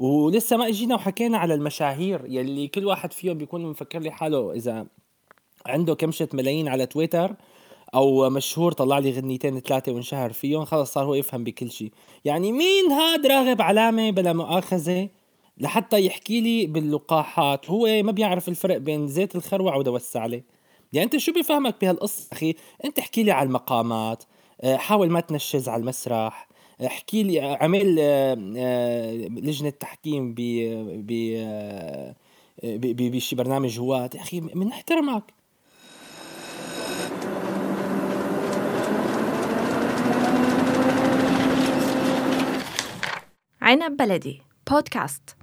ولسه ما اجينا وحكينا على المشاهير يلي كل واحد فيهم بيكون مفكر لي حاله. إذا عنده كمشة ملايين على تويتر أو مشهور طلع لي غنيتين ثلاثة وانشهر فيهم خلص صار هو يفهم بكل شيء يعني مين هاد راغب علامة بلا مؤاخذة لحتى يحكي لي باللقاحات؟ هو ما بيعرف الفرق بين زيت الخروع ودواء السعلة يعني أنت شو بيفهمك بهالقصة أخي؟ أنت احكي لي على المقامات آه، حاول ما تنشز على المسرح احكي لي عمل آه، آه، لجنة تحكيم ب ب بشي برنامج هوات يا أخي من احترمك. عنب بلدي بودكاست.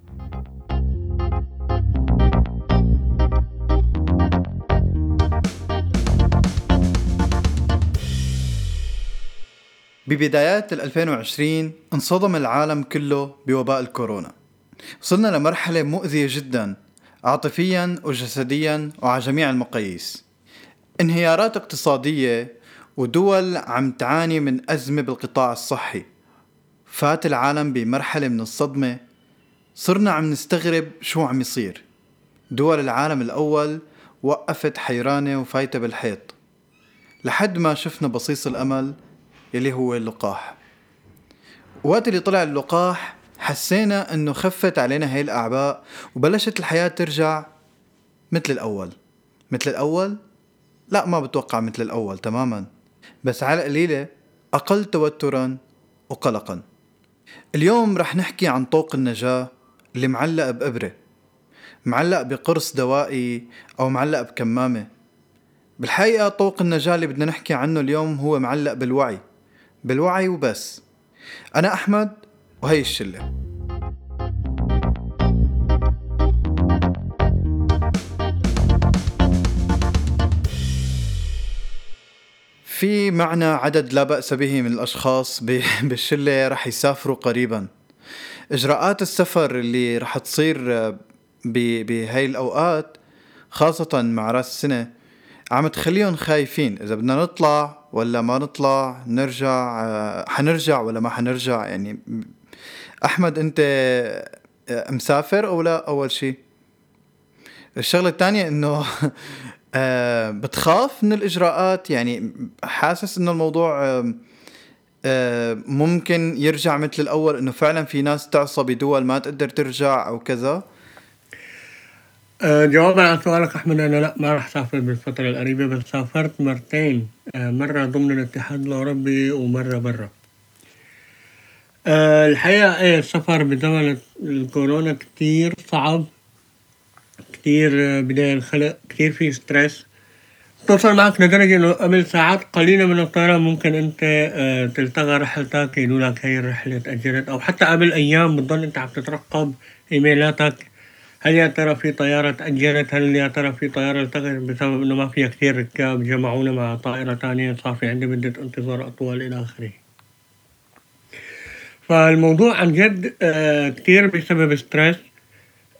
ببدايات 2020 انصدم العالم كله بوباء الكورونا. وصلنا لمرحلة مؤذية جدا عاطفيا وجسديا وعلى جميع المقاييس. انهيارات اقتصادية ودول عم تعاني من أزمة بالقطاع الصحي. فات العالم بمرحلة من الصدمة. صرنا عم نستغرب شو عم يصير. دول العالم الأول وقفت حيرانة وفايتة بالحيط. لحد ما شفنا بصيص الأمل يلي هو اللقاح. وقت اللي طلع اللقاح حسينا إنه خفت علينا هاي الأعباء وبلشت الحياة ترجع مثل الأول. مثل الأول؟ لا ما بتوقع مثل الأول تماما. بس على قليلة أقل توترا وقلقا. اليوم رح نحكي عن طوق النجاة اللي معلق بإبرة. معلق بقرص دوائي أو معلق بكمامة. بالحقيقة طوق النجاة اللي بدنا نحكي عنه اليوم هو معلق بالوعي. بالوعي وبس. أنا أحمد وهي الشلة. في معنا عدد لا بأس به من الأشخاص بالشلة رح يسافروا قريبا. إجراءات السفر اللي رح تصير بهاي الأوقات خاصة مع رأس السنة عم تخليهم خايفين. إذا بدنا نطلع ولا ما نطلع نرجع حنرجع ولا ما حنرجع؟ يعني أحمد أنت مسافر أو لا؟ أول شي. الشغلة الثانية إنه آه بتخاف من الإجراءات. يعني حاسس إنه الموضوع آه آه ممكن يرجع مثل الأول إنه فعلا في ناس تعصى بدول ما تقدر ترجع أو كذا. آه، جوابا على سؤالك أحمد أنا لا ما راح أسافر بالفترة القريبة بس سافرت مرتين آه، مرة ضمن الاتحاد الأوروبي ومرة برا. آه، الحقيقة إيه السفر بزمن الكورونا كتير صعب كتير بداية الخلق كتير في ستريس. توصل معك لدرجة إنه قبل ساعات قليلة من الطيران ممكن أنت آه، تلتغى رحلتك يقولوا لك هي الرحلة تأجلت أو حتى قبل أيام بتضل أنت عم تترقب إيميلاتك هل يا ترى في طيارة تأجلت هل يا ترى في طيارة التغت بسبب إنه ما فيها كثير ركاب جمعونا مع طائرة تانية صار في عندي مدة انتظار أطول إلى آخره. فالموضوع عن جد آه، كتير بسبب ستريس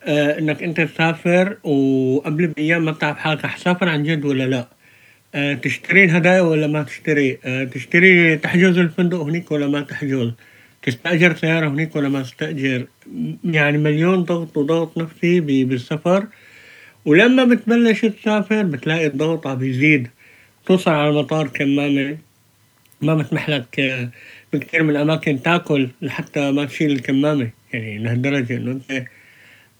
آه إنك أنت تسافر وقبل بأيام ما بتعرف حالك حسافر عن جد ولا لا. آه تشتري الهدايا ولا ما تشتري؟ تشتري تحجز الفندق هنيك ولا ما تحجز؟ تستأجر سيارة هنيك ولا ما تستأجر يعني مليون ضغط وضغط نفسي بالسفر ولما بتبلش تسافر بتلاقي الضغط عم بيزيد. توصل على المطار كمامة ما بتسمح لك بكثير من الأماكن تاكل لحتى ما تشيل الكمامة يعني لهالدرجة إنه أنت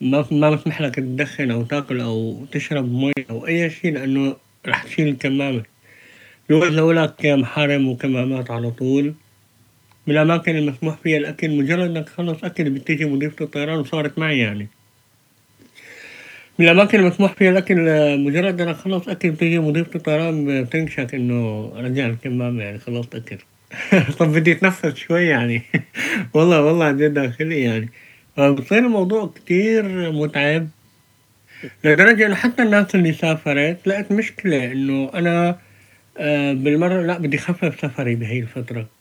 ما ما بسمح لك تدخن أو تاكل أو تشرب مي أو أي شي لأنه رح تشيل الكمامة يوجدوا لك محارم وكمامات على طول. من الأماكن المسموح فيها الأكل مجرد إنك تخلص أكل بتيجي مضيفة الطيران وصارت معي يعني. من الأماكن المسموح فيها الأكل مجرد إنك تخلص أكل بتيجي مضيفة الطيران بتنكشك إنه رجع الكمامة يعني خلصت أكل. طب بدي أتنفس شوي يعني. والله والله عن جد داخلي يعني. فبصير الموضوع كتير متعب لدرجة إنه حتى الناس اللي سافرت لقت مشكلة إنه أنا آه، بالمرة لأ بدي خفف سفري بهي الفترة.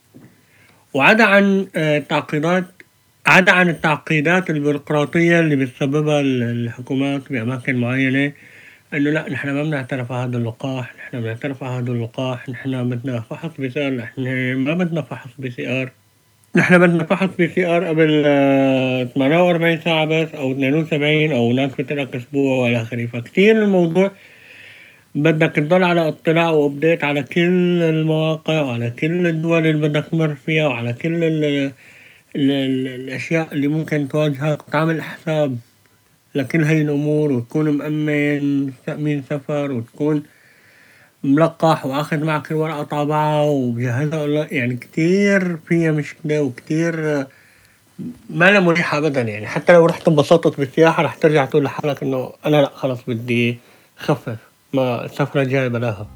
وعدا عن آه، عدا عن التعقيدات البيروقراطية اللي بتسببها الحكومات بأماكن معينة إنه لأ نحن ما بنعترف على هذا اللقاح نحن بنعترف على هذا اللقاح نحن بدنا فحص PCR نحن ما بدنا فحص PCR نحن بدنا فحص PCR قبل آه، 48 ساعة بس أو 72 أو ناس بتقلك أسبوع وإلى آخره. فكتير الموضوع بدك تضل على اطلاع وابديت على كل المواقع وعلى كل الدول اللي بدك تمر فيها وعلى كل ال ال ال الأشياء اللي ممكن تواجهك. تعمل حساب لكل هاي الأمور وتكون مأمن تأمين سفر وتكون ملقح واخذ معك الورقة طابعة ومجهزها يعني كتير فيها مشكلة وكتير ما لها مريحة أبدا. يعني حتى لو رحت انبسطت بالسياحة رح ترجع تقول لحالك إنه أنا لأ خلص بدي خفف. ما السفرة الجاية بلاها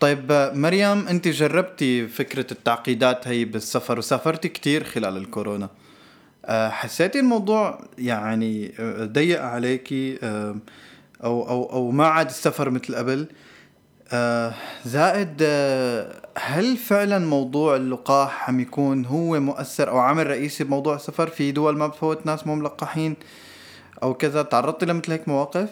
طيب مريم أنت جربتي فكرة التعقيدات هي بالسفر وسافرتي كتير خلال الكورونا. أه، حسيتي الموضوع يعني أه، ضيق عليكي أه، أو أو أو ما عاد السفر مثل قبل؟ زائد هل فعلا موضوع اللقاح عم يكون هو مؤثر أو عامل رئيسي بموضوع السفر في دول ما بفوت ناس مو ملقحين أو كذا تعرضتي لمثل هيك مواقف؟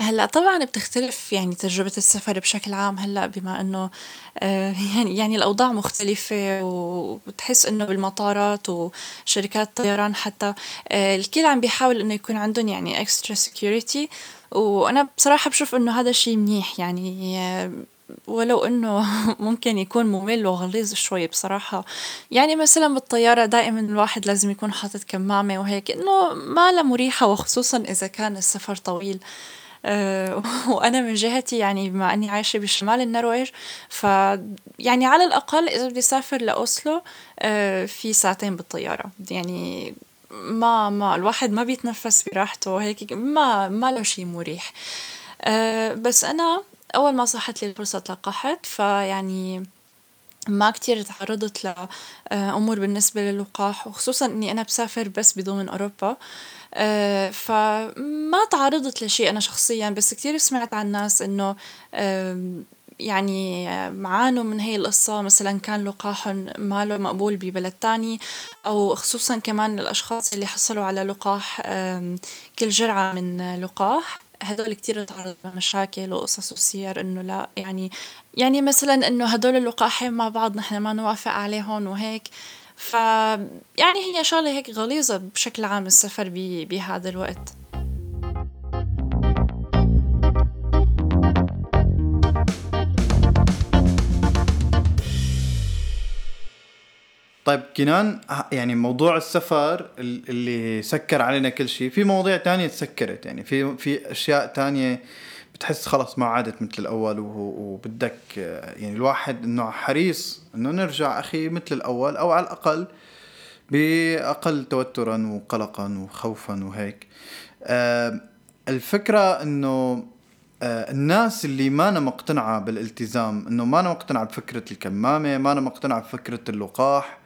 هلأ طبعا بتختلف يعني تجربة السفر بشكل عام هلأ بما إنه آه، يعني يعني الأوضاع مختلفة وبتحس إنه بالمطارات وشركات الطيران حتى آه، الكل عم بيحاول إنه يكون عندهم يعني extra security وأنا بصراحة بشوف إنه هذا الشيء منيح يعني ولو إنه ممكن يكون ممل وغليظ شوي بصراحة. يعني مثلا بالطيارة دائما الواحد لازم يكون حاطط كمامة وهيك إنه ما لها مريحة وخصوصا إذا كان السفر طويل. آه، وأنا من جهتي يعني بما إني عايشة بشمال النرويج ف يعني على الأقل إذا بدي أسافر لأوسلو آه، في ساعتين بالطيارة. يعني ما ما الواحد ما بيتنفس براحته هيك ما ما له شيء مريح. آه، بس أنا أول ما صحت لي الفرصة تلقحت فيعني ما كتير تعرضت لأمور بالنسبة للقاح وخصوصا إني أنا بسافر بس بضمن أوروبا. آه، فما تعرضت لشيء أنا شخصيا بس كتير سمعت عن ناس إنه يعني عانوا من هي القصة مثلا كان لقاحهم ماله مقبول ببلد تاني أو خصوصا كمان الأشخاص اللي حصلوا على لقاح كل جرعة من لقاح. هدول كتير تعرضوا لمشاكل وقصص وسير إنه لا يعني يعني مثلا إنه هدول اللقاحين مع بعض نحن ما نوافق عليهم وهيك. ف يعني هي شغلة هيك غليظة بشكل عام السفر بهذا الوقت. طيب كنان يعني موضوع السفر اللي سكر علينا كل شيء في مواضيع تانية تسكرت يعني في في أشياء تانية بتحس خلص ما عادت مثل الأول وبدك يعني الواحد إنه حريص إنه نرجع أخي مثل الأول أو على الأقل بأقل توترا وقلقا وخوفا وهيك. الفكرة إنه آه، الناس اللي ما أنا مقتنعة بالالتزام إنه ما أنا مقتنعة بفكرة الكمامة ما أنا مقتنعة بفكرة اللقاح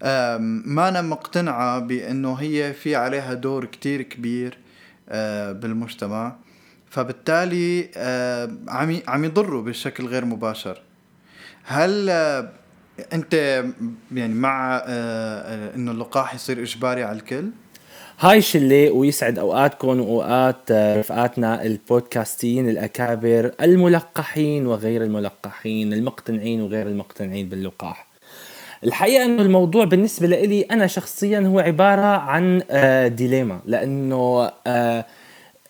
ما أنا مقتنعة بأنه هي في عليها دور كتير كبير آه، بالمجتمع. فبالتالي آه، عم عم يضروا بشكل غير مباشر. هل آه، أنت يعني مع إنه اللقاح يصير إجباري على الكل؟ هاي شلة ويسعد أوقاتكم وأوقات رفقاتنا البودكاستيين الأكابر الملقحين وغير الملقحين المقتنعين وغير المقتنعين باللقاح. الحقيقة إنه الموضوع بالنسبة لي أنا شخصيا هو عبارة عن آه، ديليما. لأنه آه،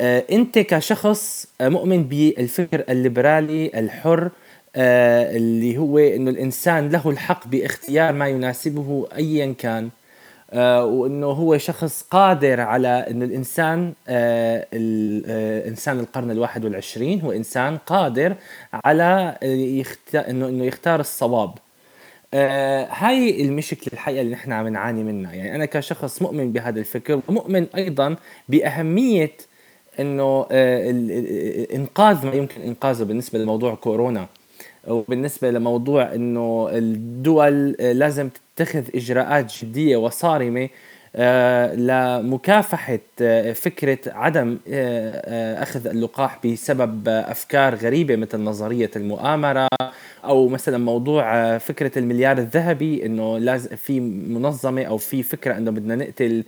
آه، أنت كشخص مؤمن بالفكر الليبرالي الحر اللي هو إنه الإنسان له الحق باختيار ما يناسبه ايا كان. وإنه هو شخص قادر على إنه الإنسان الانسان القرن الواحد والعشرين هو إنسان قادر على إنه إنه يختار الصواب. آه هاي المشكلة الحقيقة اللي نحن عم نعاني منها. يعني أنا كشخص مؤمن بهذا الفكر ومؤمن أيضا بأهمية إنه آه إنقاذ ما يمكن إنقاذه بالنسبة لموضوع كورونا وبالنسبه لموضوع إنه الدول لازم تتخذ إجراءات جدية وصارمة آه، لمكافحة آه، فكرة عدم آه، أخذ اللقاح بسبب أفكار غريبة مثل نظرية المؤامرة أو مثلا موضوع فكرة المليار الذهبي إنه لازم في منظمة أو في فكرة إنه بدنا نقتل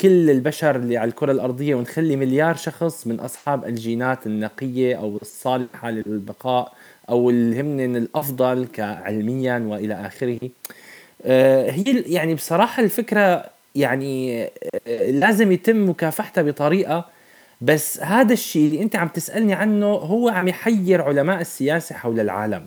كل البشر اللي على الكرة الأرضية ونخلي مليار شخص من أصحاب الجينات النقية أو الصالحة للبقاء أو اللي هم الأفضل كعلميا وإلى آخره. هي يعني بصراحة الفكرة يعني آه، لازم يتم مكافحتها بطريقة. بس هذا الشيء اللي أنت عم تسألني عنه هو عم يحير علماء السياسة حول العالم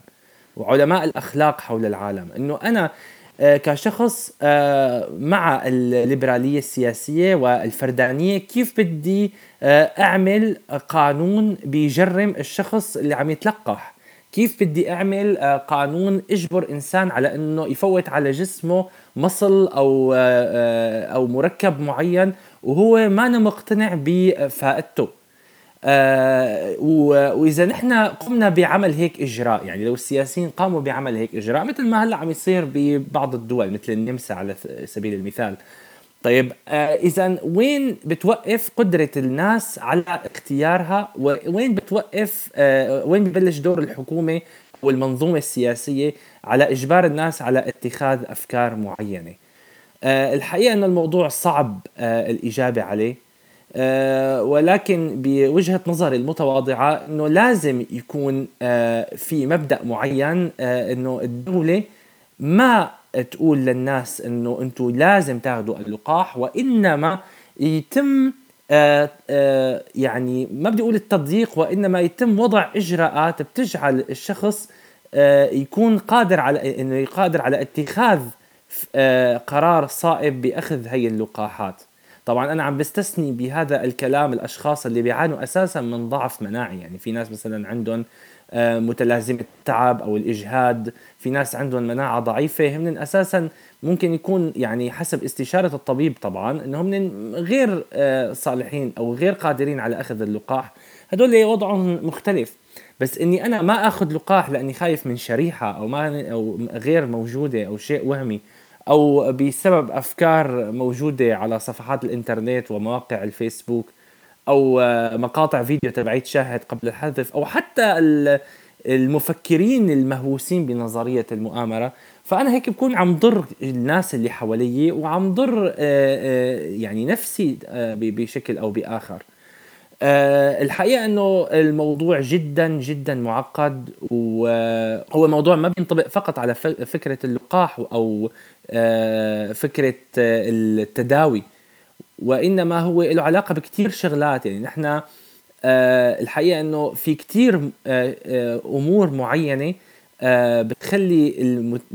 وعلماء الأخلاق حول العالم. إنه أنا آه، كشخص آه، مع الليبرالية السياسية والفردانية كيف بدي أعمل قانون بيجرم الشخص اللي عم يتلقح؟ كيف بدي أعمل قانون اجبر إنسان على إنه يفوت على جسمه مصل أو آه، آه، أو مركب معين وهو ما أنا مقتنع بفائدته. آه وإذا نحن قمنا بعمل هيك إجراء يعني لو السياسيين قاموا بعمل هيك إجراء مثل ما هلأ عم يصير ببعض الدول مثل النمسا على سبيل المثال. طيب آه إذا وين بتوقف قدرة الناس على اختيارها؟ وين بتوقف آه وين ببلش دور الحكومة والمنظومة السياسية على إجبار الناس على اتخاذ أفكار معينة. أه الحقيقة إن الموضوع صعب أه الإجابة عليه أه ولكن بوجهة نظري المتواضعة إنه لازم يكون في مبدأ معين إنه الدولة ما تقول للناس إنه أنتم لازم تاخذوا اللقاح وإنما يتم آه آه يعني ما بدي أقول التضييق وإنما يتم وضع إجراءات بتجعل الشخص آه، يكون قادر على إنه قادر على اتخاذ آه، قرار صائب بأخذ هي اللقاحات. طبعا أنا عم بستثني بهذا الكلام الأشخاص اللي بيعانوا أساسا من ضعف مناعي. يعني في ناس مثلا عندهم آه، متلازمة التعب أو الإجهاد. في ناس عندهم مناعة ضعيفة. هم أساسا ممكن يكون يعني حسب استشارة الطبيب طبعا أنهم غير صالحين أو غير قادرين على أخذ اللقاح. هدول وضعهم مختلف. بس إني أنا ما آخذ لقاح لأني خايف من شريحة أو ما أو غير موجودة أو شيء وهمي أو بسبب أفكار موجودة على صفحات الإنترنت ومواقع الفيسبوك. أو مقاطع فيديو تبعيت شاهد قبل الحذف أو حتى المفكرين المهووسين بنظرية المؤامرة. فأنا هيك بكون عم ضر الناس اللي حوالي وعم ضر آه، آه، يعني نفسي آه، بشكل أو بآخر. الحقيقة إنه الموضوع جدا جدا معقد وهو موضوع ما بينطبق فقط على فكرة اللقاح أو فكرة التداوي. وإنما هو له علاقة بكثير شغلات. يعني نحن أه الحقيقة إنه في كثير أه, آه، أمور معينة بتخلي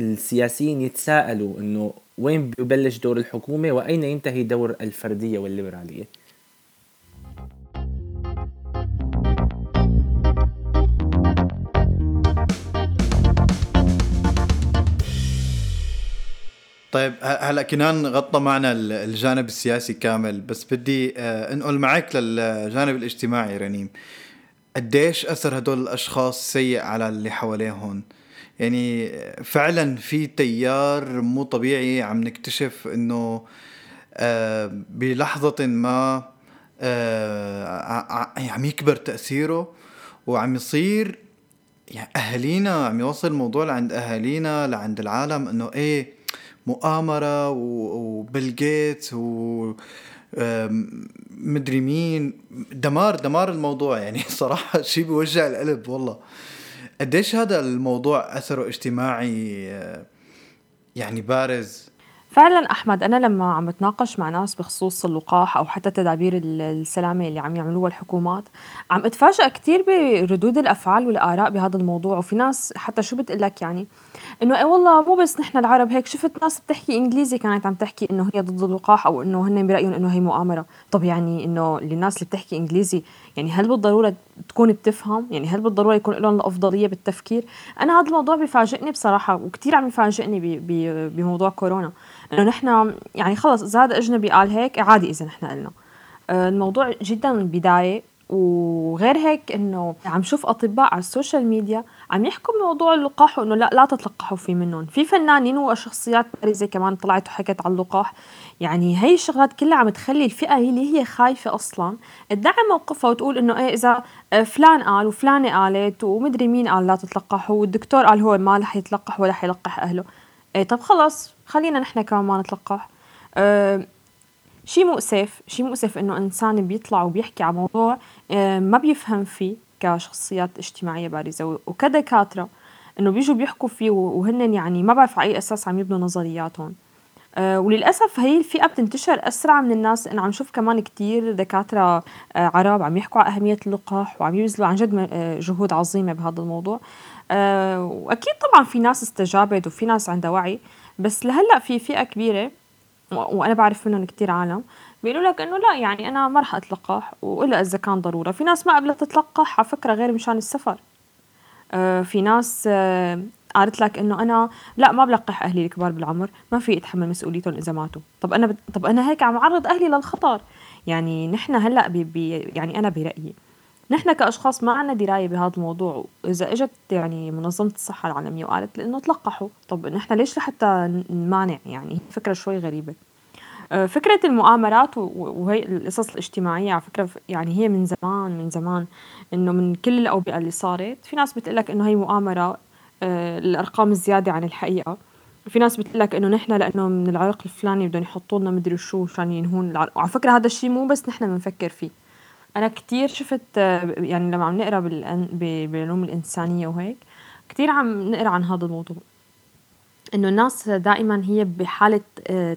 السياسيين يتساءلوا إنه وين ببلش دور الحكومة وأين ينتهي دور الفردية والليبرالية. طيب هلا كنان غطى معنا الجانب السياسي كامل بس بدي آه، انقل معك للجانب الاجتماعي رنيم. قديش أثر هدول الأشخاص سيء على اللي حواليهم؟ يعني فعلا في تيار مو طبيعي عم نكتشف إنه آه، بلحظة ما آه، عم يكبر تأثيره وعم يصير يعني أهالينا عم يوصل الموضوع لعند أهالينا لعند العالم إنه إيه مؤامرة وبيل جيتس و مدري مين. دمار دمار الموضوع يعني صراحة شيء بيوجع القلب والله. قديش هذا الموضوع أثره اجتماعي آه، يعني بارز؟ فعلا أحمد أنا لما عم بتناقش مع ناس بخصوص اللقاح أو حتى تدابير السلامة اللي عم يعملوها الحكومات عم اتفاجئ كثير بردود الأفعال والآراء بهذا الموضوع. وفي ناس حتى شو بتقول لك يعني إنه اي والله مو بس نحن العرب هيك شفت ناس بتحكي إنجليزي كانت عم تحكي إنه هي ضد اللقاح أو إنه هن برأيهم إنه هي مؤامرة. طب يعني إنه الناس اللي بتحكي إنجليزي يعني هل بالضرورة تكون بتفهم؟ يعني هل بالضرورة يكون لهم الأفضلية بالتفكير؟ أنا هذا الموضوع بفاجئني بصراحة وكثير عم يفاجئني بموضوع كورونا. إنه نحن يعني خلص اذا هذا أجنبي قال هيك عادي إذا نحن قلنا. آه، الموضوع جدا بداية. وغير هيك إنه عم شوف أطباء على السوشيال ميديا عم يحكوا بموضوع اللقاح وإنه لا لا تتلقحوا في منهم. في فنانين وشخصيات بارزه كمان طلعت وحكت عن اللقاح. يعني هي الشغلات كلها عم تخلي الفئة اللي هي خايفة أصلا. تدعم موقفها وتقول إنه إيه إذا فلان قال وفلانة قالت ومدري مين قال لا تتلقحوا والدكتور قال هو ما رح يتلقح ولا حيلقح أهله. إيه طب خلص خلينا نحن كمان ما نتلقح. أه شيء مؤسف شيء مؤسف إنه إنسان بيطلع وبيحكي عن موضوع أه ما بيفهم فيه كشخصيات اجتماعية بارزة. وكدكاترة إنه بيجوا بيحكوا فيه وهن يعني ما بعرف على أي أساس عم يبنوا نظرياتهم. أه وللأسف هي الفئة بتنتشر أسرع من الناس. لأنه عم شوف كمان كتير دكاترة أه عرب عم يحكوا عن أهمية اللقاح وعم يبذلوا عن جد جهود عظيمة بهذا الموضوع. وأكيد طبعا في ناس استجابت وفي ناس عندها وعي بس لهلأ في فئة كبيرة وأنا بعرف منهم كتير عالم. بيقولوا لك إنه لا يعني أنا ما رح أتلقح وإلا إذا كان ضرورة. في ناس ما قبلت تتلقح على فكرة غير مشان السفر. آه في ناس آه قالت لك إنه أنا لا ما بلقح أهلي الكبار بالعمر ما في اتحمل مسؤوليتهم إذا ماتوا. طب أنا بت... طب أنا هيك عم أعرض أهلي للخطر. يعني نحن هلأ بي... بي... يعني أنا برأيي. نحن كأشخاص ما عنا دراية بهذا الموضوع وإذا إجت يعني منظمة الصحة العالمية وقالت إنه تلقحوا طب نحن ليش لحتى نمانع؟ يعني فكرة شوي غريبة. فكرة المؤامرات وهي القصص الاجتماعية على فكرة يعني هي من زمان من زمان إنه من كل الأوبئة اللي صارت في ناس بتقلك إنه هي مؤامرة الأرقام الزيادة عن الحقيقة. في ناس بتقلك إنه نحن لأنه من العرق الفلاني بدهم يحطوا لنا مدري شو مشان ينهون العرق. وعلى فكرة هذا الشيء مو بس نحن بنفكر فيه. أنا كتير شفت يعني لما عم نقرأ بالعلوم الإنسانية وهيك كتير عم نقرأ عن هذا الموضوع. إنه الناس دائما هي بحالة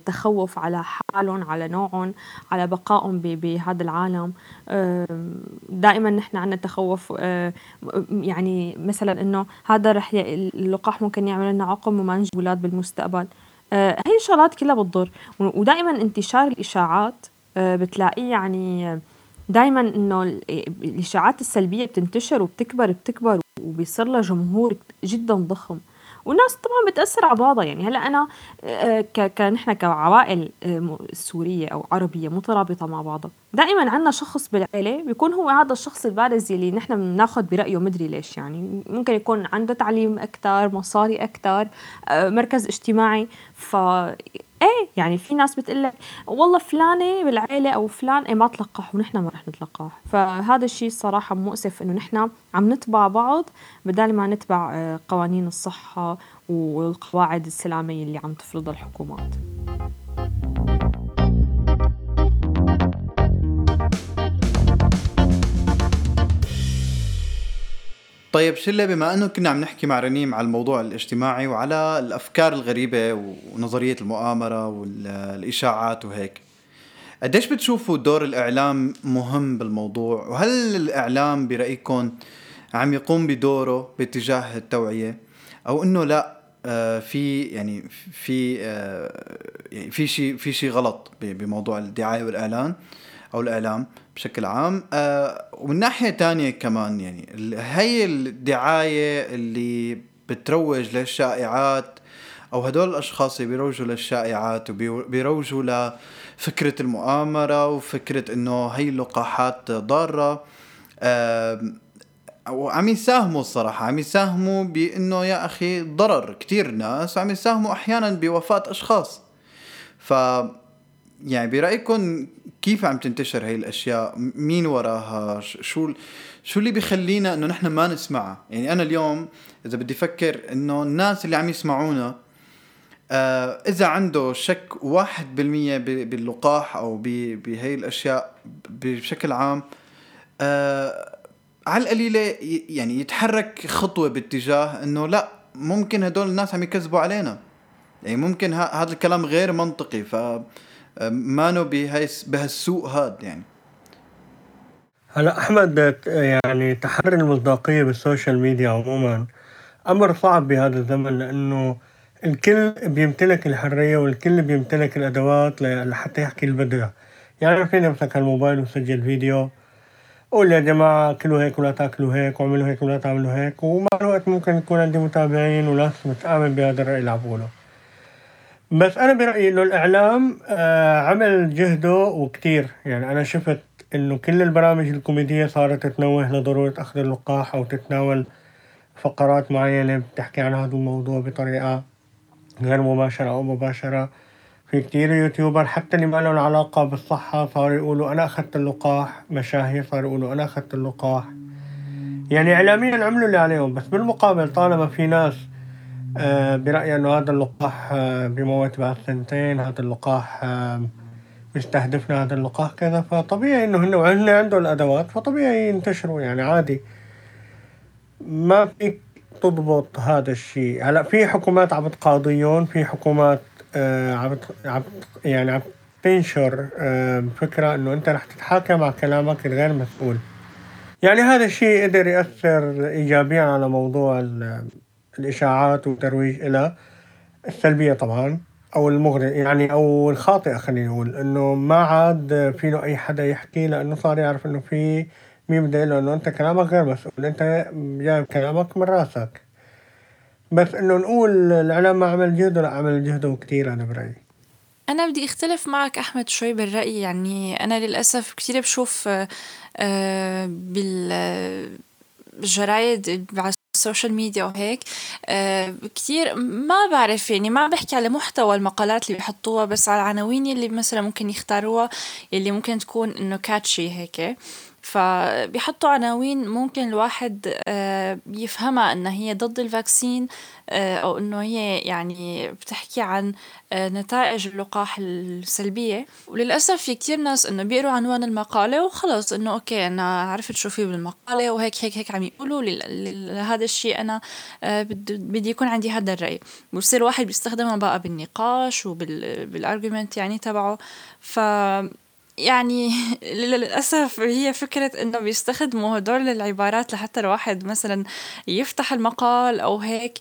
تخوف على حالهم على نوعهم على بقائهم بهذا العالم. دائما نحن عندنا تخوف يعني مثلا إنه هذا رح اللقاح ممكن يعمل لنا عقم وما نجيب أولاد بالمستقبل. هي الشغلات كلها بتضر. ودائما انتشار الإشاعات بتلاقيه يعني دائما إنه الإشاعات السلبية بتنتشر وبتكبر بتكبر وبيصير لها جمهور جدا ضخم. والناس طبعا بتأثر على بعضها. يعني هلأ أنا كنحن كعوائل سورية أو عربية مترابطة مع بعضها. دائما عندنا شخص بالعيله بيكون هو هذا الشخص البارز اللي نحن بناخذ برأيه مدري ليش. يعني ممكن يكون عنده تعليم أكثر مصاري أكثر مركز اجتماعي. ف إيه يعني في ناس بتقول والله فلانة بالعيلة أو فلان إيه ما تلقح ونحن ما رح نتلقح. فهذا الشيء الصراحه مؤسف إنه نحن عم نتبع بعض بدل ما نتبع قوانين الصحة والقواعد السلامية اللي عم تفرضها الحكومات. طيب شلة بما أنه كنا عم نحكي مع رنيم على الموضوع الاجتماعي وعلى الأفكار الغريبة ونظرية المؤامرة والإشاعات وهيك قديش بتشوفوا دور الإعلام مهم بالموضوع؟ وهل الإعلام برأيكم عم يقوم بدوره باتجاه التوعية؟ أو إنه لا آه في يعني في آه يعني في شيء في شيء غلط بموضوع الدعاية والإعلان أو الإعلام؟ بشكل عام. آه ومن ناحية تانية كمان يعني هي الدعاية اللي بتروج للشائعات أو هدول الأشخاص اللي بيروجوا للشائعات وبيروجوا لفكرة المؤامرة وفكرة إنه هي اللقاحات ضارة. آه وعم يساهموا الصراحة عم يساهموا بإنه يا أخي ضرر كتير ناس وعم يساهموا أحيانا بوفاة أشخاص. ف يعني برأيكم كيف عم تنتشر هاي الأشياء؟ مين وراها؟ شو شو اللي بيخلينا إنه نحن ما نسمعها؟ يعني أنا اليوم إذا بدي أفكر إنه الناس اللي عم يسمعونا آه إذا عنده شك واحد بالمية باللقاح أو بهي الأشياء بشكل عام آه على القليلة يعني يتحرك خطوة باتجاه إنه لا ممكن هدول الناس عم يكذبوا علينا. يعني ممكن هذا الكلام غير منطقي. ف مانو بهالسوء هاد يعني. هلا أحمد يعني تحري المصداقية بالسوشيال ميديا عموما أمر صعب بهذا الزمن لأنه الكل بيمتلك الحرية والكل بيمتلك الأدوات لحتى يحكي اللي بده يعني فيني امسك الموبايل وسجل فيديو قول يا جماعة كلوا هيك ولا تاكلوا هيك وعملوا هيك ولا تعملوا هيك ومع الوقت ممكن يكون عندي متابعين وناس متآمن بهذا الرأي اللي عم بقوله. بس أنا برأيي إنه الإعلام آه عمل جهده وكتير. يعني أنا شفت إنه كل البرامج الكوميدية صارت تنوه لضرورة أخذ اللقاح أو تتناول فقرات معينة بتحكي عن هذا الموضوع بطريقة غير مباشرة أو مباشرة. في كتير يوتيوبر حتى اللي ما لهم علاقة بالصحة صاروا يقولوا أنا أخذت اللقاح مشاهير صاروا يقولوا أنا أخذت اللقاح. يعني إعلاميا عملوا اللي عليهم بس بالمقابل طالما في ناس آه، برأيي إنه هذا اللقاح آه، بيموت بعد سنتين هذا اللقاح آه، بيستهدفنا هذا اللقاح كذا. فطبيعي إنه هن وهن عندهم الأدوات فطبيعي ينتشروا يعني عادي. ما فيك تضبط هذا الشيء. هلأ في حكومات عم تقاضيهم في حكومات آه عم يعني عم تنشر فكرة إنه أنت رح تتحاكم على كلامك الغير مسؤول. يعني هذا الشيء قدر يأثر إيجابيا على موضوع الإشاعات والترويج إلى السلبية طبعا أو المغري يعني أو الخاطئة خلينا نقول. إنه ما عاد فينه أي حدا يحكي لأنه صار يعرف إنه في مين بده له إنه أنت كلامك غير مسؤول أنت جايب كلامك من راسك. بس إنه نقول الإعلام ما عمل جهده لا عمل جهده كتير أنا برأيي. أنا بدي أختلف معك أحمد شوي بالرأي يعني أنا للأسف كتير بشوف آه، بالجرايد على السوشيال ميديا وهيك آه، كتير ما بعرف يعني ما بحكي على محتوى المقالات اللي بيحطوها بس على العناوين اللي مثلا ممكن يختاروها اللي ممكن تكون إنه catchy هيك. فبيحطوا عناوين ممكن الواحد آه، يفهمها انها هي ضد ال vaccine آه، أو إنه هي يعني بتحكي عن آه، نتائج اللقاح السلبية. وللأسف في كتير ناس إنه بيقروا عنوان المقالة وخلص إنه okay أنا عرفت شو في بالمقالة وهيك هيك هيك عم يقولوا. لهذا الشيء أنا بدي يكون عندي هذا الرأي. بصير واحد بيستخدمها بقى بالنقاش وبال argument يعني تبعه. ف يعني للأسف هي فكرة إنه بيستخدموا هدول العبارات لحتى الواحد مثلا يفتح المقال أو هيك.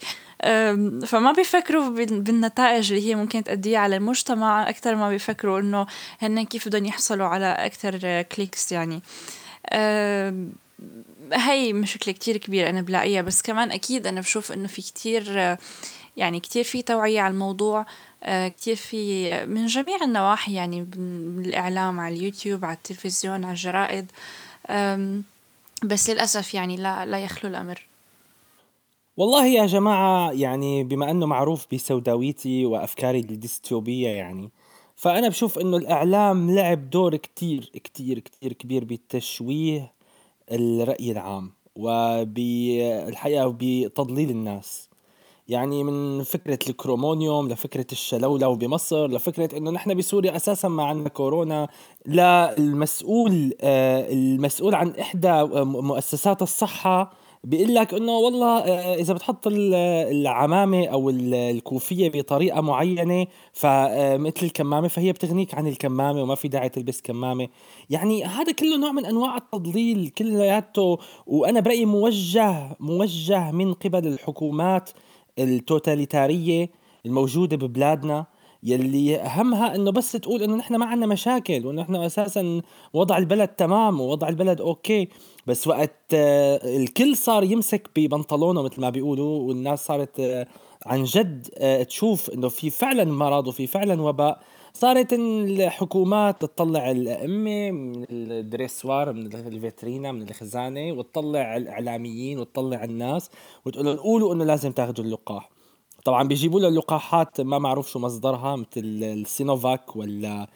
فما بيفكروا بالنتائج اللي هي ممكن تأديها على المجتمع أكثر ما بيفكروا إنه هن كيف بدهم يحصلوا على أكثر كليكس يعني. هي مشكلة كتير كبيرة أنا بلاقيها بس كمان أكيد أنا بشوف إنه في كتير يعني كتير في توعية على الموضوع. كتير في من جميع النواحي يعني بالإعلام على اليوتيوب على التلفزيون على الجرائد بس للأسف يعني لا لا يخلو الأمر. والله يا جماعة يعني بما أنه معروف بسوداويتي وأفكاري الديستوبية يعني فأنا بشوف إنه الإعلام لعب دور كتير كتير كتير كبير بتشويه الرأي العام وبالحقيقة بتضليل الناس. يعني من فكرة الكرومونيوم لفكرة الشلولو بمصر لفكرة إنه نحن بسوريا أساسا ما عندنا كورونا. للمسؤول آه، المسؤول عن إحدى مؤسسات الصحة بيقول لك إنه والله آه، إذا بتحط العمامة أو الكوفية بطريقة معينة فمثل آه، الكمامة فهي بتغنيك عن الكمامة وما في داعي تلبس كمامة. يعني هذا كله نوع من أنواع التضليل كلياته وأنا برأيي موجه موجه من قبل الحكومات التوتاليتارية الموجودة ببلادنا يلي همها إنه بس تقول إنه نحن ما عندنا مشاكل وإنه نحن أساسا وضع البلد تمام ووضع البلد okay. بس وقت آه، الكل صار يمسك ببنطلونه مثل ما بيقولوا والناس صارت آه، عن جد آه، تشوف إنه في فعلا مرض وفي فعلا وباء. صارت الحكومات تطلع الأئمة من ال dressoir من الفيترينا من الخزانة وتطلع الإعلاميين وتطلع الناس وتقول لهم قولوا إنه لازم تاخذوا اللقاح. طبعا بيجيبوا له اللقاحات ما معروف شو مصدرها مثل السينوفاك ولا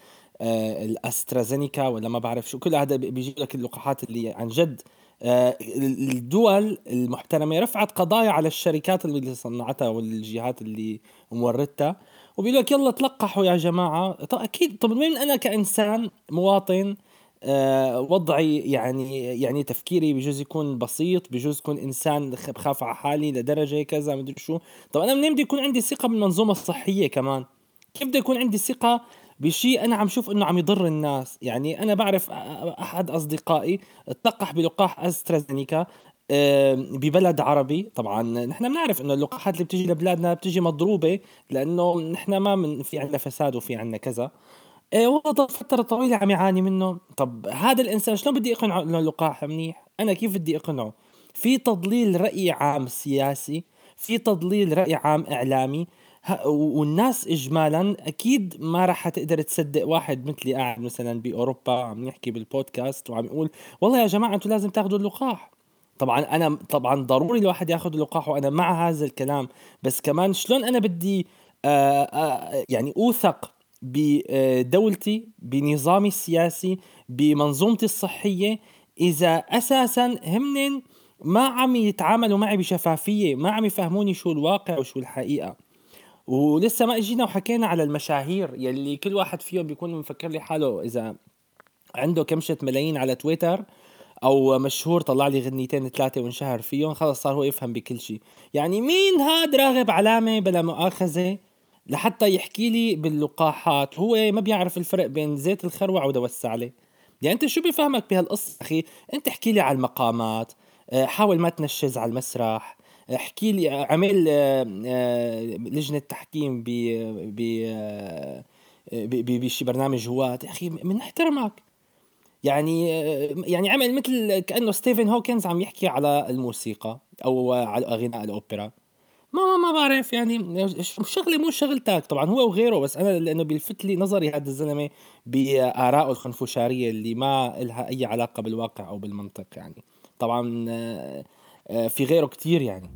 آه الأسترازينيكا ولا ما بعرف شو. كل هذا بيجيب لك اللقاحات اللي عن جد. آه الدول المحترمة رفعت قضايا على الشركات اللي صنعتها والجهات اللي موردتها. وبيقول لك يلا تلقحوا يا جماعة. طب أكيد طب من أنا كإنسان مواطن آه وضعي يعني يعني تفكيري بجوز يكون بسيط بجوز يكون إنسان بخاف على حالي لدرجة كذا مدري شو. طب أنا منين بدي يكون عندي ثقة بالمنظومة الصحية كمان؟ كيف بده يكون عندي ثقة بشيء أنا عم شوف إنه عم يضر الناس؟ يعني أنا بعرف أحد أصدقائي اتلقح بلقاح أسترازينيكا. ببلد عربي. طبعا نحن بنعرف إنه اللقاحات اللي بتيجي لبلادنا بتيجي مضروبة لأنه نحن ما من في عندنا فساد وفي عندنا كذا. إيه والله فترة طويلة عم يعاني منه. طب هذا الإنسان شلون بدي أقنعه إنه اللقاح منيح؟ أنا كيف بدي أقنعه؟ في تضليل رأي عام سياسي في تضليل رأي عام إعلامي. والناس اجمالا أكيد ما راح تقدر تصدق واحد مثلي قاعد مثلا بأوروبا عم نحكي بالبودكاست وعم يقول والله يا جماعة أنتم لازم تاخذوا اللقاح. طبعا أنا طبعا ضروري الواحد ياخذ اللقاح وأنا مع هذا الكلام. بس كمان شلون أنا بدي آآ آآ يعني أوثق بدولتي بنظامي السياسي بمنظومتي الصحية إذا أساسا همن ما عم يتعاملوا معي بشفافية ما عم يفهموني شو الواقع وشو الحقيقة. ولسه ما إجينا وحكينا على المشاهير يلي كل واحد فيهم بيكون مفكر لي حاله إذا عنده كمشة ملايين على تويتر. أو مشهور طلع لي غنيتين ثلاثة وانشهر فيهم خلص صار هو يفهم بكل شيء. يعني مين هاد راغب علامة بلا مؤاخذة؟ لحتى يحكي لي باللقاحات هو ما بيعرف الفرق بين زيت الخروع ودواء السعلة. يعني أنت شو بيفهمك بهالقصة؟ أخي أنت احكي لي على المقامات آه، حاول ما تنشز على المسرح احكي لي عمل آه، آه، لجنة تحكيم ب ب بشي برنامج هوات. يا أخي بنحترمك يعني يعني عمل مثل كأنه ستيفن هوكينج عم يحكي على الموسيقى أو على غناء الأوبرا. ما ما بعرف يعني شغله مو شغلتك طبعا هو وغيره بس أنا لأنه بيلفت لي نظري هذا الزلمة بارائه الخنفشاريه اللي ما لها أي علاقة بالواقع أو بالمنطق يعني. طبعا آه، في غيره كتير يعني.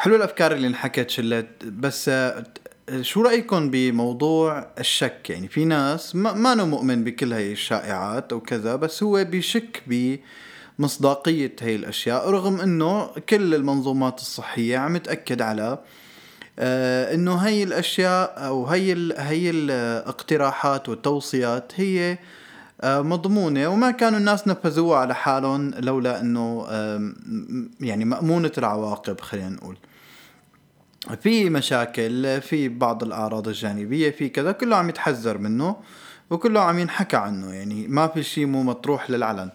حلو الأفكار اللي انحكت شلت بس آه، شو رايكم بموضوع الشك؟ يعني في ناس ما, ما مؤمن بكل هاي الشائعات أو كذا بس هو بيشك بمصداقية هاي الأشياء رغم إنه كل المنظومات الصحية عم تأكد على آه إنه هي الأشياء أو هي ال هي الاقتراحات والتوصيات هي آه مضمونة وما كانوا الناس نفذوها على حالهم لولا آه يعني مأمونة العواقب خلينا نقول. في مشاكل في بعض الأعراض الجانبية في كذا كله عم يتحذر منه وكله عم ينحكى عنه يعني ما في شيء مو مطروح للعلن.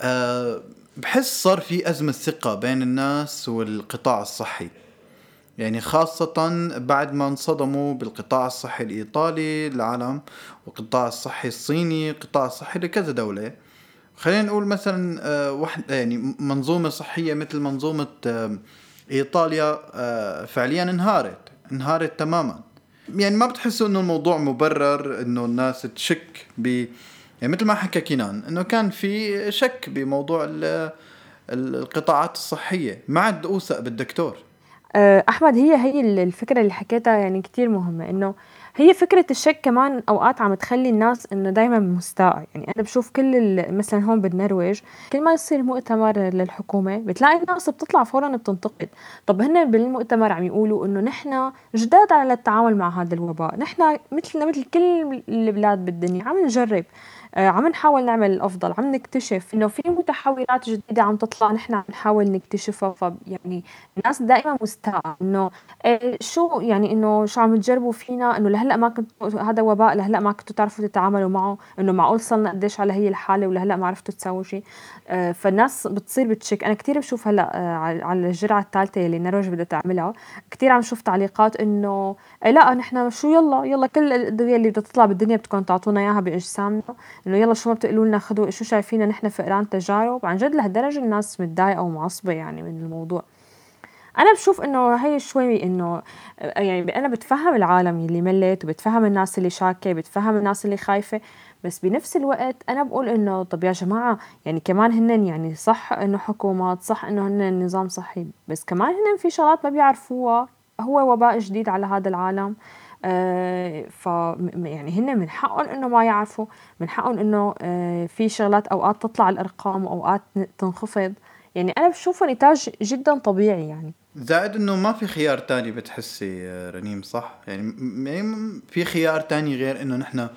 أه بحس صار في أزمة ثقة بين الناس والقطاع الصحي. يعني خاصة بعد ما انصدموا بالقطاع الصحي الإيطالي العالم والقطاع الصحي الصيني القطاع الصحي لكذا دولة. خلينا نقول مثلا آه، واحد يعني منظومة صحية مثل منظومة إيطاليا آه، فعليا انهارت انهارت تماما. يعني ما بتحسوا إنه الموضوع مبرر إنه الناس تشك ب يعني مثل ما حكى كينان إنه كان في شك بموضوع القطاعات الصحية. ما عاد أوثق بالدكتور. آه، أحمد هي هي الفكرة اللي حكيتها يعني كتير مهمة إنه هي فكرة الشك كمان أوقات عم تخلي الناس إنه دايما مستاءة. يعني أنا بشوف كل مثلا هون بالنرويج كل ما يصير مؤتمر للحكومة بتلاقي الناس بتطلع فورا بتنتقد. طب هن بالمؤتمر عم يقولوا إنه نحن جداد على التعامل مع هذا الوباء نحن مثلنا مثل كل البلاد بالدنيا عم نجرب. آه، عم نحاول نعمل الافضل عم نكتشف إنه في متحورات جديدة عم تطلع نحن عم نحاول نكتشفها فيعني الناس دائما مستاءة إنه آه، شو يعني إنه شو عم تجربوا فينا؟ إنه لهلأ ما كنتوا هذا وباء لهلأ ما كنتوا تعرفوا تتعاملوا معه إنه معقول صلنا قديش على هي الحالة ولهلأ ما عرفتوا تسووا شيء. فالناس بتصير بتشك أنا كثير بشوف هلأ على الجرعة الثالثه اللي نرويج بدها تعملها كثير عم شوف تعليقات إنه لأ نحن شو يلا يلا كل الادويه اللي بدها تطلع بالدنيا بدكم تعطونا إياها بإجسامنا. إنه يلا شو ما بتقولوا لنا خذوا شو شايفينا نحن فئران تجارب. عن جد لهالدرجة الناس متضايقة ومعصبة يعني من الموضوع. أنا بشوف إنه هي شوي إنه يعني أنا بتفهم العالم اللي ملت وبتفهم الناس اللي شاكة بتفهم الناس اللي خايفة. بس بنفس الوقت أنا بقول إنه طب يا جماعة يعني كمان هن يعني صح إنه حكومات صح إنه هن نظام صحي بس كمان هن في شغلات ما بيعرفوها. هو وباء جديد على هذا العالم. آه، ف يعني هن من حقهم إنه ما يعرفوا من حقهم إنه آه، في شغلات أوقات تطلع الأرقام وأوقات تنخفض. يعني أنا بشوفه نتاج جدا طبيعي يعني. زائد إنه ما في خيار تاني بتحسي رنيم صح؟ يعني, يعني في خيار تاني غير إنه نحن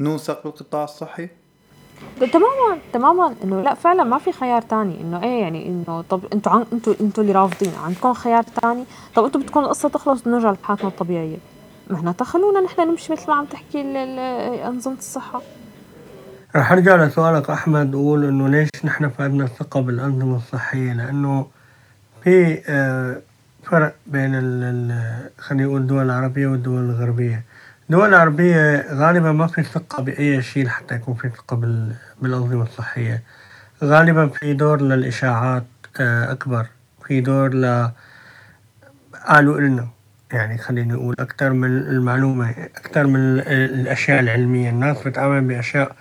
نوثق بالقطاع الصحي؟ تماما تماما. إنه لا فعلا ما في خيار تاني. إنه إيه يعني؟ إنه طب أنتوا عن أنتوا أنتوا اللي رافضين. عندكم خيار تاني؟ طب أنتوا بدكم القصة تخلص ونرجع لحياتنا الطبيعية. معناتها خلونا نحن نمشي مثل ما عم تحكي أنظمة الصحة. رح أرجع لسؤالك أحمد وقول إنه ليش نحن فقدنا الثقة بالأنظمة الصحية؟ لأنه في آه، فرق بين خلينا نقول الدول العربية والدول الغربية. الدول العربية غالبا ما في ثقة بأي شيء حتى يكون في ثقة بالأنظمة الصحية. غالبا في دور للإشاعات آه، أكبر. في دور ل قالوا إلنا يعني خليني أقول أكثر من المعلومة أكثر من الأشياء العلمية. الناس بتآمن بأشياء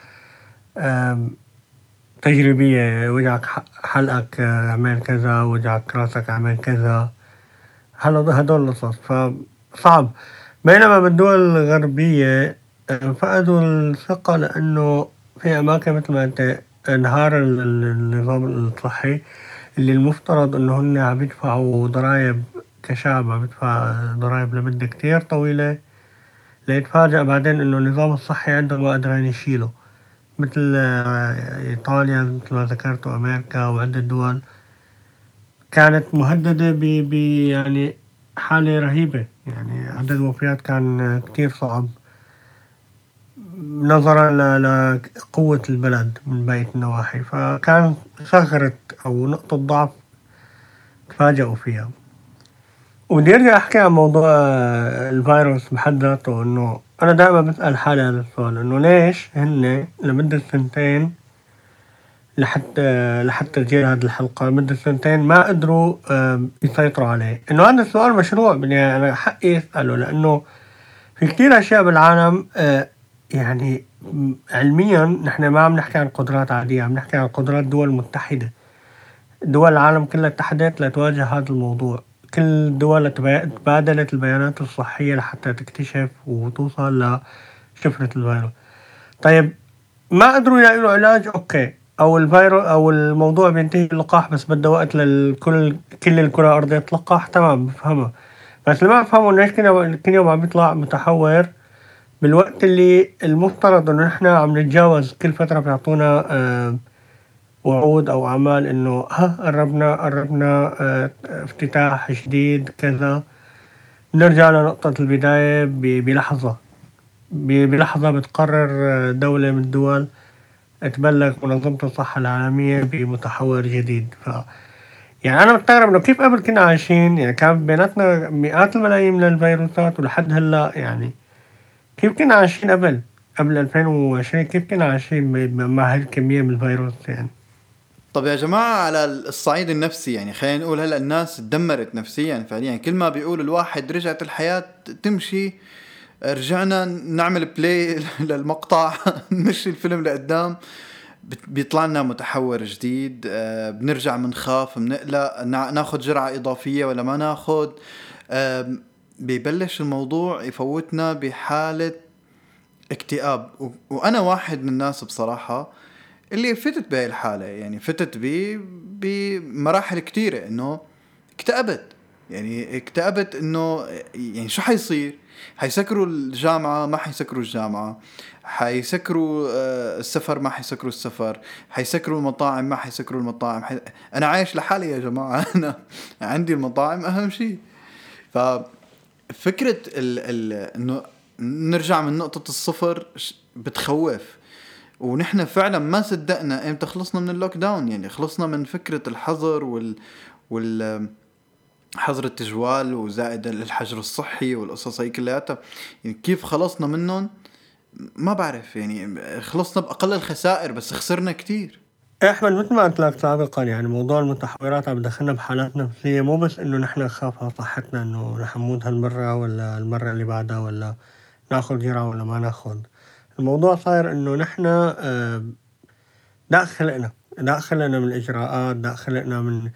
تجريبية. وجعك حلقك اعمل كذا وجعك راسك اعمل كذا. هدول القصص. فصعب. بينما بالدول الغربية فقدوا الثقة لأنه في أماكن مثل ما أنت انهار النظام الصحي اللي المفترض إنه هن عم يدفعوا ضرايب كشعب عم يدفع ضرايب لمدة كتير طويلة ليتفاجأ بعدين إنه النظام الصحي عندهم ما قادرين يشيله. مثل آه، إيطاليا مثل ما ذكرت وأمريكا وعدة دول كانت مهددة ب يعني حالة رهيبة. يعني عدد الوفيات كان كتير صعب. نظرا لقوة البلد من بقية النواحي. فكان ثغرة أو نقطة ضعف تفاجأوا فيها. ودي أرجع أحكي عن موضوع الفيروس بحد ذاته إنه أنا دائما بسأل حالي هذا السؤال إنه ليش هن لمدة سنتين لحتى لحتى تجي هذه الحلقة لمدة سنتين ما قدروا يسيطروا عليه. إنه هذا السؤال مشروع بالنهاية أنا حقي أسأله لأنه في كتير أشياء بالعالم آه، يعني علميا نحن ما عم نحكي عن قدرات عادية عم نحكي عن قدرات دول متحدة. دول العالم كلها اتحدت لتواجه هذا الموضوع. كل الدول تبادلت البيانات الصحية لحتى تكتشف وتوصل لشفرة الفيروس. طيب ما قدروا يلاقوا علاج؟ أوكي. أو الفيروس أو الموضوع بينتهي باللقاح بس بده وقت للكل كل الكرة الأرضية تلقح تمام بفهمها. بس اللي ما بفهمه إنه كل كل يوم عم بيطلع متحور بالوقت اللي المفترض إنه نحن عم نتجاوز كل فترة بيعطونا آه وعود أو أعمال إنه ها قربنا قربنا آه، افتتاح جديد كذا. نرجع لنقطة البداية بلحظة. بلحظة بتقرر آه، دولة من الدول تبلغ منظمة الصحة العالمية بمتحور جديد. ف يعني أنا مستغرب إنه كيف قبل كنا عايشين يعني كان بيناتنا مئات الملايين من الفيروسات ولحد هلأ يعني كيف كنا عايشين قبل؟ قبل 2020 كيف كنا عايشين مع هالكمية من الفيروس؟ يعني طب يا جماعة على الصعيد النفسي يعني خلينا نقول هلأ الناس تدمرت نفسيا فعليا. كل ما بيقول الواحد رجعت الحياة تمشي رجعنا نعمل بلاي للمقطع نمشي الفيلم لقدام. بيطلع لنا متحور جديد آه، بنرجع بنخاف بنقلق ناخذ جرعة إضافية ولا ما ناخذ ببلش الموضوع يفوتنا بحالة اكتئاب. وأنا واحد من الناس بصراحة اللي فتت بهاي الحالة. يعني فتت ب بمراحل كتيرة إنه اكتئبت. يعني اكتئبت إنه يعني شو حيصير؟ حيسكروا الجامعة ما حيسكروا الجامعة. حيسكروا آه، السفر ما حيسكروا السفر. حيسكروا المطاعم ما حيسكروا المطاعم. حي... أنا عايش لحالي يا جماعة. أنا عندي المطاعم أهم شيء ففكرة ال... ال... إنه نرجع من نقطة الصفر بتخوف. ونحن فعلا ما صدقنا إمتى خلصنا من اللوك داون يعني خلصنا من فكرة الحظر وال وال حظر التجوال وزائد الحجر الصحي والقصص هي كلياتها. يعني كيف خلصنا منهم؟ ما بعرف يعني خلصنا بأقل الخسائر بس خسرنا كتير. إحمد مثل ما قلت لك سابقا يعني موضوع المتحورات عم بدخلنا بحالات نفسيه مو بس إنه نحن نخاف على صحتنا إنه رح نموت هالمرة ولا المرة اللي بعدها ولا ناخذ جرعة ولا ما ناخذ. الموضوع صاير إنه نحن آه، ضاق خلقنا من الاجراءات ضاق خلقنا من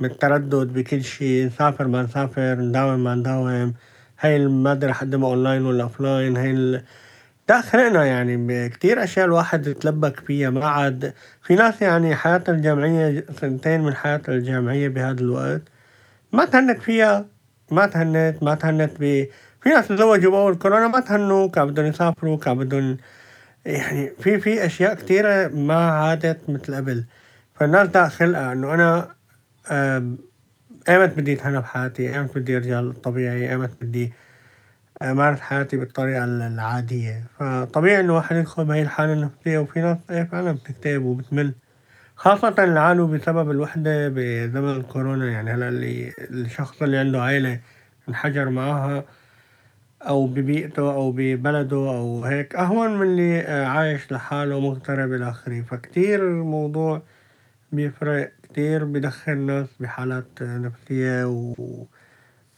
من التردد بكل شيء نسافر ما نسافر نداوم ما نداوم. هاي المادة رح اقدمها اونلاين ولا offline هاي ال... ضاق خلقنا يعني كتير أشياء الواحد تلبك فيها. ما عاد في ناس يعني حياتها الجامعية سنتين من حياتها الجامعية بهذا الوقت. ما تهنت فيها ما تهنت ما تهنت ب في ناس تزوجوا بأول كورونا ما تهنوا كان بدهم يسافروا كان بدهم يعني في في أشياء كتيرة ما عادت مثل قبل. فالناس دا خلقها إنه أنا ايمت بدي اتهنى بحياتي ايمت بدي أرجع للطبيعي ايمت بدي امارس حياتي بالطريقة العادية. فطبيعي إنه واحد يدخل بهي الحالة النفسية وفي ناس إيه فعلا بتكتئب وبتمل. خاصة اللي بسبب الوحدة بزمن الكورونا. يعني هلأ اللي الشخص اللي عنده عيلة انحجر معاها أو ببيئته أو ببلده أو هيك أهون من اللي آه، عايش لحاله مغترب إلى آخره. فكتير الموضوع بيفرق. كتير بدخل الناس بحالات نفسية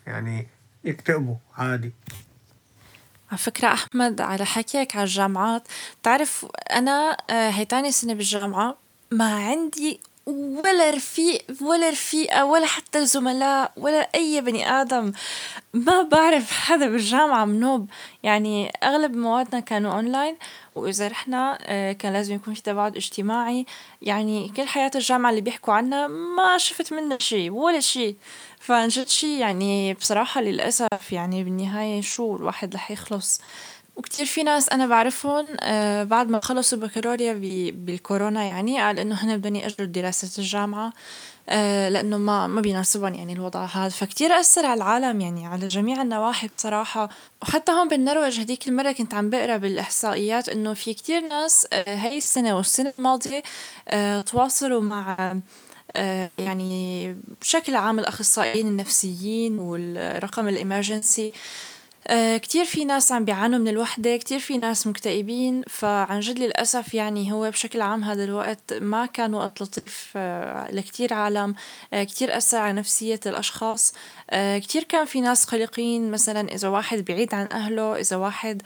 ويعني يكتئبوا عادي. على فكرة أحمد على حكيك على الجامعات تعرف أنا آه، هي تاني سنة بالجامعة ما عندي ولا رفيق ولا رفيقة ولا حتى زملاء ولا أي بني آدم. ما بعرف حدا بالجامعة منوب يعني أغلب موادنا كانوا أونلاين وإذا رحنا آه، كان لازم يكون في تباعد اجتماعي. يعني كل حياة الجامعة اللي بيحكوا عنها ما شفت منها شي ولا شي فعن جد شي يعني بصراحة للأسف يعني بالنهاية شو الواحد رح يخلص. وكتير في ناس أنا بعرفهم آه بعد ما خلصوا بكالوريا بالكورونا يعني قال إنه هن بدهم يأجلوا دراسة الجامعة آه لأنه ما ما بيناسبهم يعني الوضع هذا. فكتير أثر على العالم يعني على جميع النواحي بصراحة. وحتى هون بالنرويج هديك المرة كنت عم بقرأ بالإحصائيات إنه في كتير ناس آه هاي السنة والسنة الماضية تواصلوا مع يعني بشكل عام الأخصائيين النفسيين والرقم الإمرجنسي. آه، كتير في ناس عم بيعانوا من الوحدة كتير في ناس مكتئبين فعن جد للأسف يعني هو بشكل عام هذا الوقت ما كان وقت لطيف آه، لكتير عالم آه، كتير أثر على نفسية الأشخاص. كتير كان في ناس قلقين مثلا إذا واحد بعيد عن أهله إذا واحد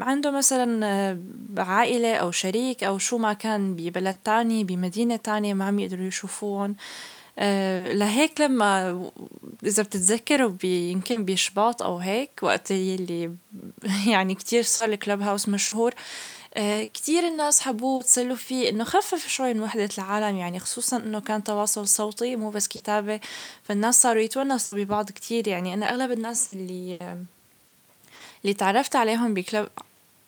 عنده مثلا عائلة أو شريك أو شو ما كان ببلد تاني بمدينة تانية ما عم يقدروا يشوفوهم آه، لهيك لما إذا بتتذكروا يمكن بشباط أو هيك وقت يلي يعني كتير صار الكلب هاوس مشهور آه، كتير الناس حبوه وتسلوا فيه إنه خفف شوي من وحدة العالم يعني خصوصا إنه كان تواصل صوتي مو بس كتابة فالناس صاروا يتونسوا ببعض كتير. يعني أنا أغلب الناس اللي اللي تعرفت عليهم بكلب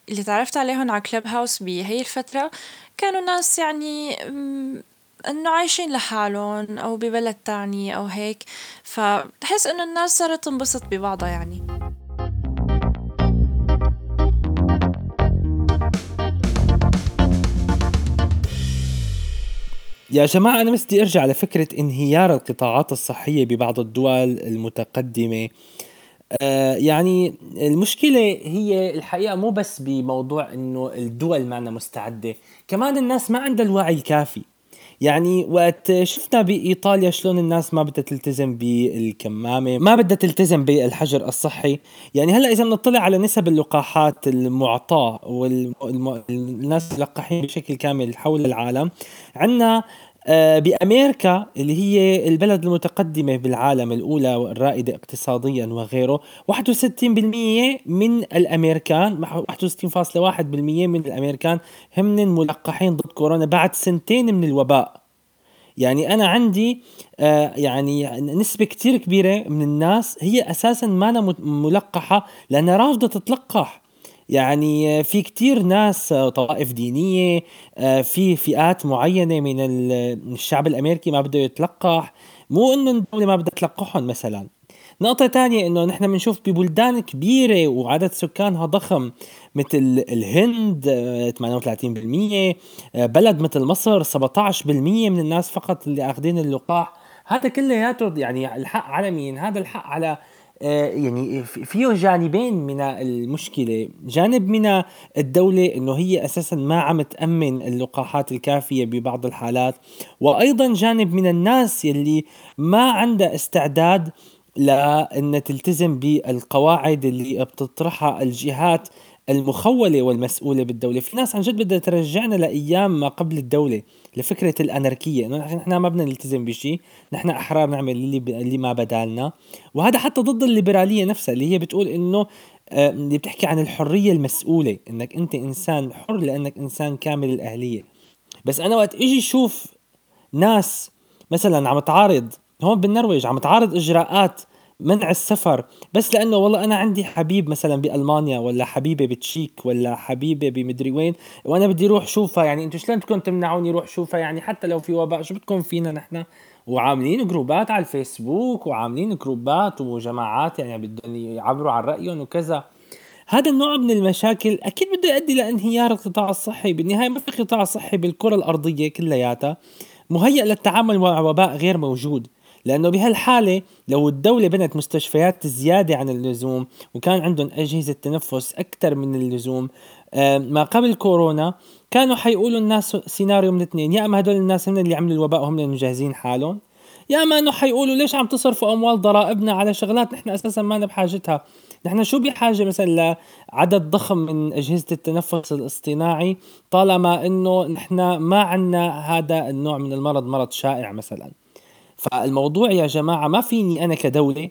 اللي تعرفت عليهم على كلب هاوس بهي الفترة كانوا ناس يعني إنه عايشين لحالهم أو ببلد تاني أو هيك فبحس إنه الناس صارت تنبسط ببعضها يعني. يا جماعة أنا بدي أرجع لفكرة انهيار القطاعات الصحية ببعض الدول المتقدمة. آه يعني المشكلة هي الحقيقة مو بس بموضوع إنه الدول معنا مستعدة كمان الناس ما عندها الوعي الكافي. يعني وقت شفنا بإيطاليا شلون الناس ما بدها تلتزم بالكمامة ما بدها تلتزم بالحجر الصحي. يعني هلأ إذا بنطلع على نسب اللقاحات المعطاه والناس ملقحين بشكل كامل حول العالم عندنا بأمريكا اللي هي البلد المتقدمة بالعالم الأولى والرائدة اقتصاديا وغيره. 61% من الأمريكان 61.1% من الأمريكان هم ملقحين ضد كورونا بعد سنتين من الوباء. يعني أنا عندي آه يعني نسبة كتير كبيرة من الناس هي أساسا ما ملقحة لأنها رافضة تتلقح. يعني في كتير ناس طوائف دينية آه، في فئات معينة من الشعب الأمريكي ما بده يتلقح. مو إنه الدولة ما بدها تلقحهم مثلا. نقطة تانية إنه نحن بنشوف ببلدان كبيرة وعدد سكانها ضخم مثل الهند 38% آه، بلد مثل مصر 17% من الناس فقط اللي أخذين اللقاح. هذا كلياته يعني الحق على مين؟ هذا الحق على آه، يعني فيه جانبين من المشكلة. جانب من الدولة إنه هي أساسا ما عم تأمن اللقاحات الكافية ببعض الحالات وأيضا جانب من الناس يلي ما عندها استعداد لأن تلتزم بالقواعد اللي بتطرحها الجهات المخولة والمسؤولة بالدولة. في ناس عن جد بدها ترجعنا لأيام ما قبل الدولة لفكرة الأناركية. إنه نحن ما بدنا نلتزم بشيء نحن أحرار نعمل اللي, ب... اللي ما بدالنا. وهذا حتى ضد الليبرالية نفسها اللي هي بتقول إنه اللي بتحكي عن الحرية المسؤولة إنك أنت إنسان حر لأنك إنسان كامل الأهلية. بس أنا وقت إجي شوف ناس مثلا عم تعارض هون بالنرويج عم تعارض إجراءات منع السفر. بس لأنه والله أنا عندي حبيب مثلا بألمانيا ولا حبيبة بتشيك ولا حبيبة بمدري وين وأنا بدي أروح شوفها. يعني أنتم شلون بدكم تمنعوني أروح شوفها؟ يعني حتى لو في وباء شو بدكم فينا نحن؟ وعاملين جروبات على الفيسبوك وعاملين جروبات وجماعات يعني بدهم يعبروا عن رأيهم وكذا. هذا النوع من المشاكل أكيد بده يؤدي لانهيار القطاع الصحي. بالنهاية ما في قطاع صحي بالكرة الأرضية كلياتها مهيئ للتعامل مع وباء غير موجود. لأنه بهالحالة لو الدولة بنت مستشفيات زيادة عن اللزوم وكان عندهم أجهزة تنفس أكثر من اللزوم آه، ما قبل كورونا كانوا حيقولوا الناس سيناريو من اثنين يا أما هدول الناس هم اللي عملوا الوباء هم اللي مجهزين حالهم يا أما إنه حيقولوا ليش عم تصرفوا أموال ضرائبنا على شغلات نحن أساسا ما بحاجتها. نحن شو بحاجة مثلا لعدد ضخم من أجهزة التنفس الاصطناعي طالما إنه نحن ما عندنا هذا النوع من المرض مرض شائع مثلا؟ فالموضوع يا جماعة ما فيني أنا كدولة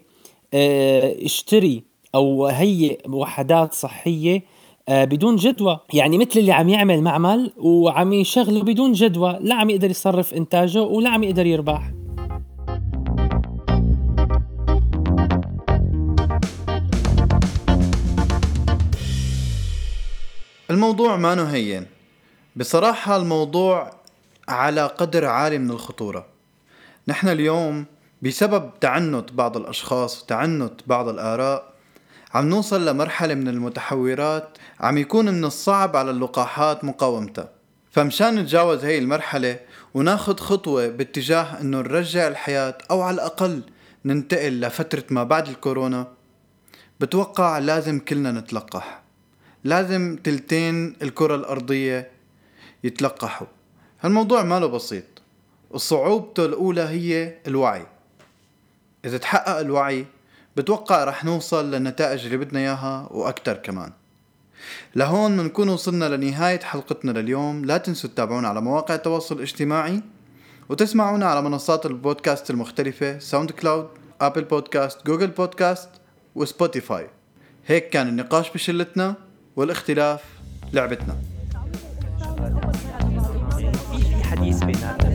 آه، اشتري أو هيئ وحدات صحية آه، بدون جدوى. يعني مثل اللي عم يعمل معمل وعم يشغله بدون جدوى. لا عم يقدر يصرف إنتاجه ولا عم يقدر يربح. الموضوع ما هين بصراحة الموضوع على قدر عالي من الخطورة. نحن اليوم بسبب تعنت بعض الأشخاص وتعنت بعض الآراء عم نوصل لمرحلة من المتحورات عم يكون من الصعب على اللقاحات مقاومتها. فمشان نتجاوز هاي المرحلة وناخد خطوة باتجاه إنه نرجع الحياة أو على الأقل ننتقل لفترة ما بعد الكورونا بتوقع لازم كلنا نتلقح. لازم تلتين الكرة الأرضية يتلقحوا. هالموضوع ماله بسيط. وصعوبته الأولى هي الوعي. إذا تحقق الوعي بتوقع رح نوصل للنتائج اللي بدنا إياها وأكتر كمان. لهون منكون وصلنا لنهاية حلقتنا لليوم. لا تنسوا تتابعونا على مواقع التواصل الاجتماعي وتسمعونا على منصات البودكاست المختلفة ساوند كلاود أبل بودكاست جوجل بودكاست وسبوتيفاي. هيك كان النقاش بشلتنا والاختلاف لعبتنا. في حديث بيناتنا.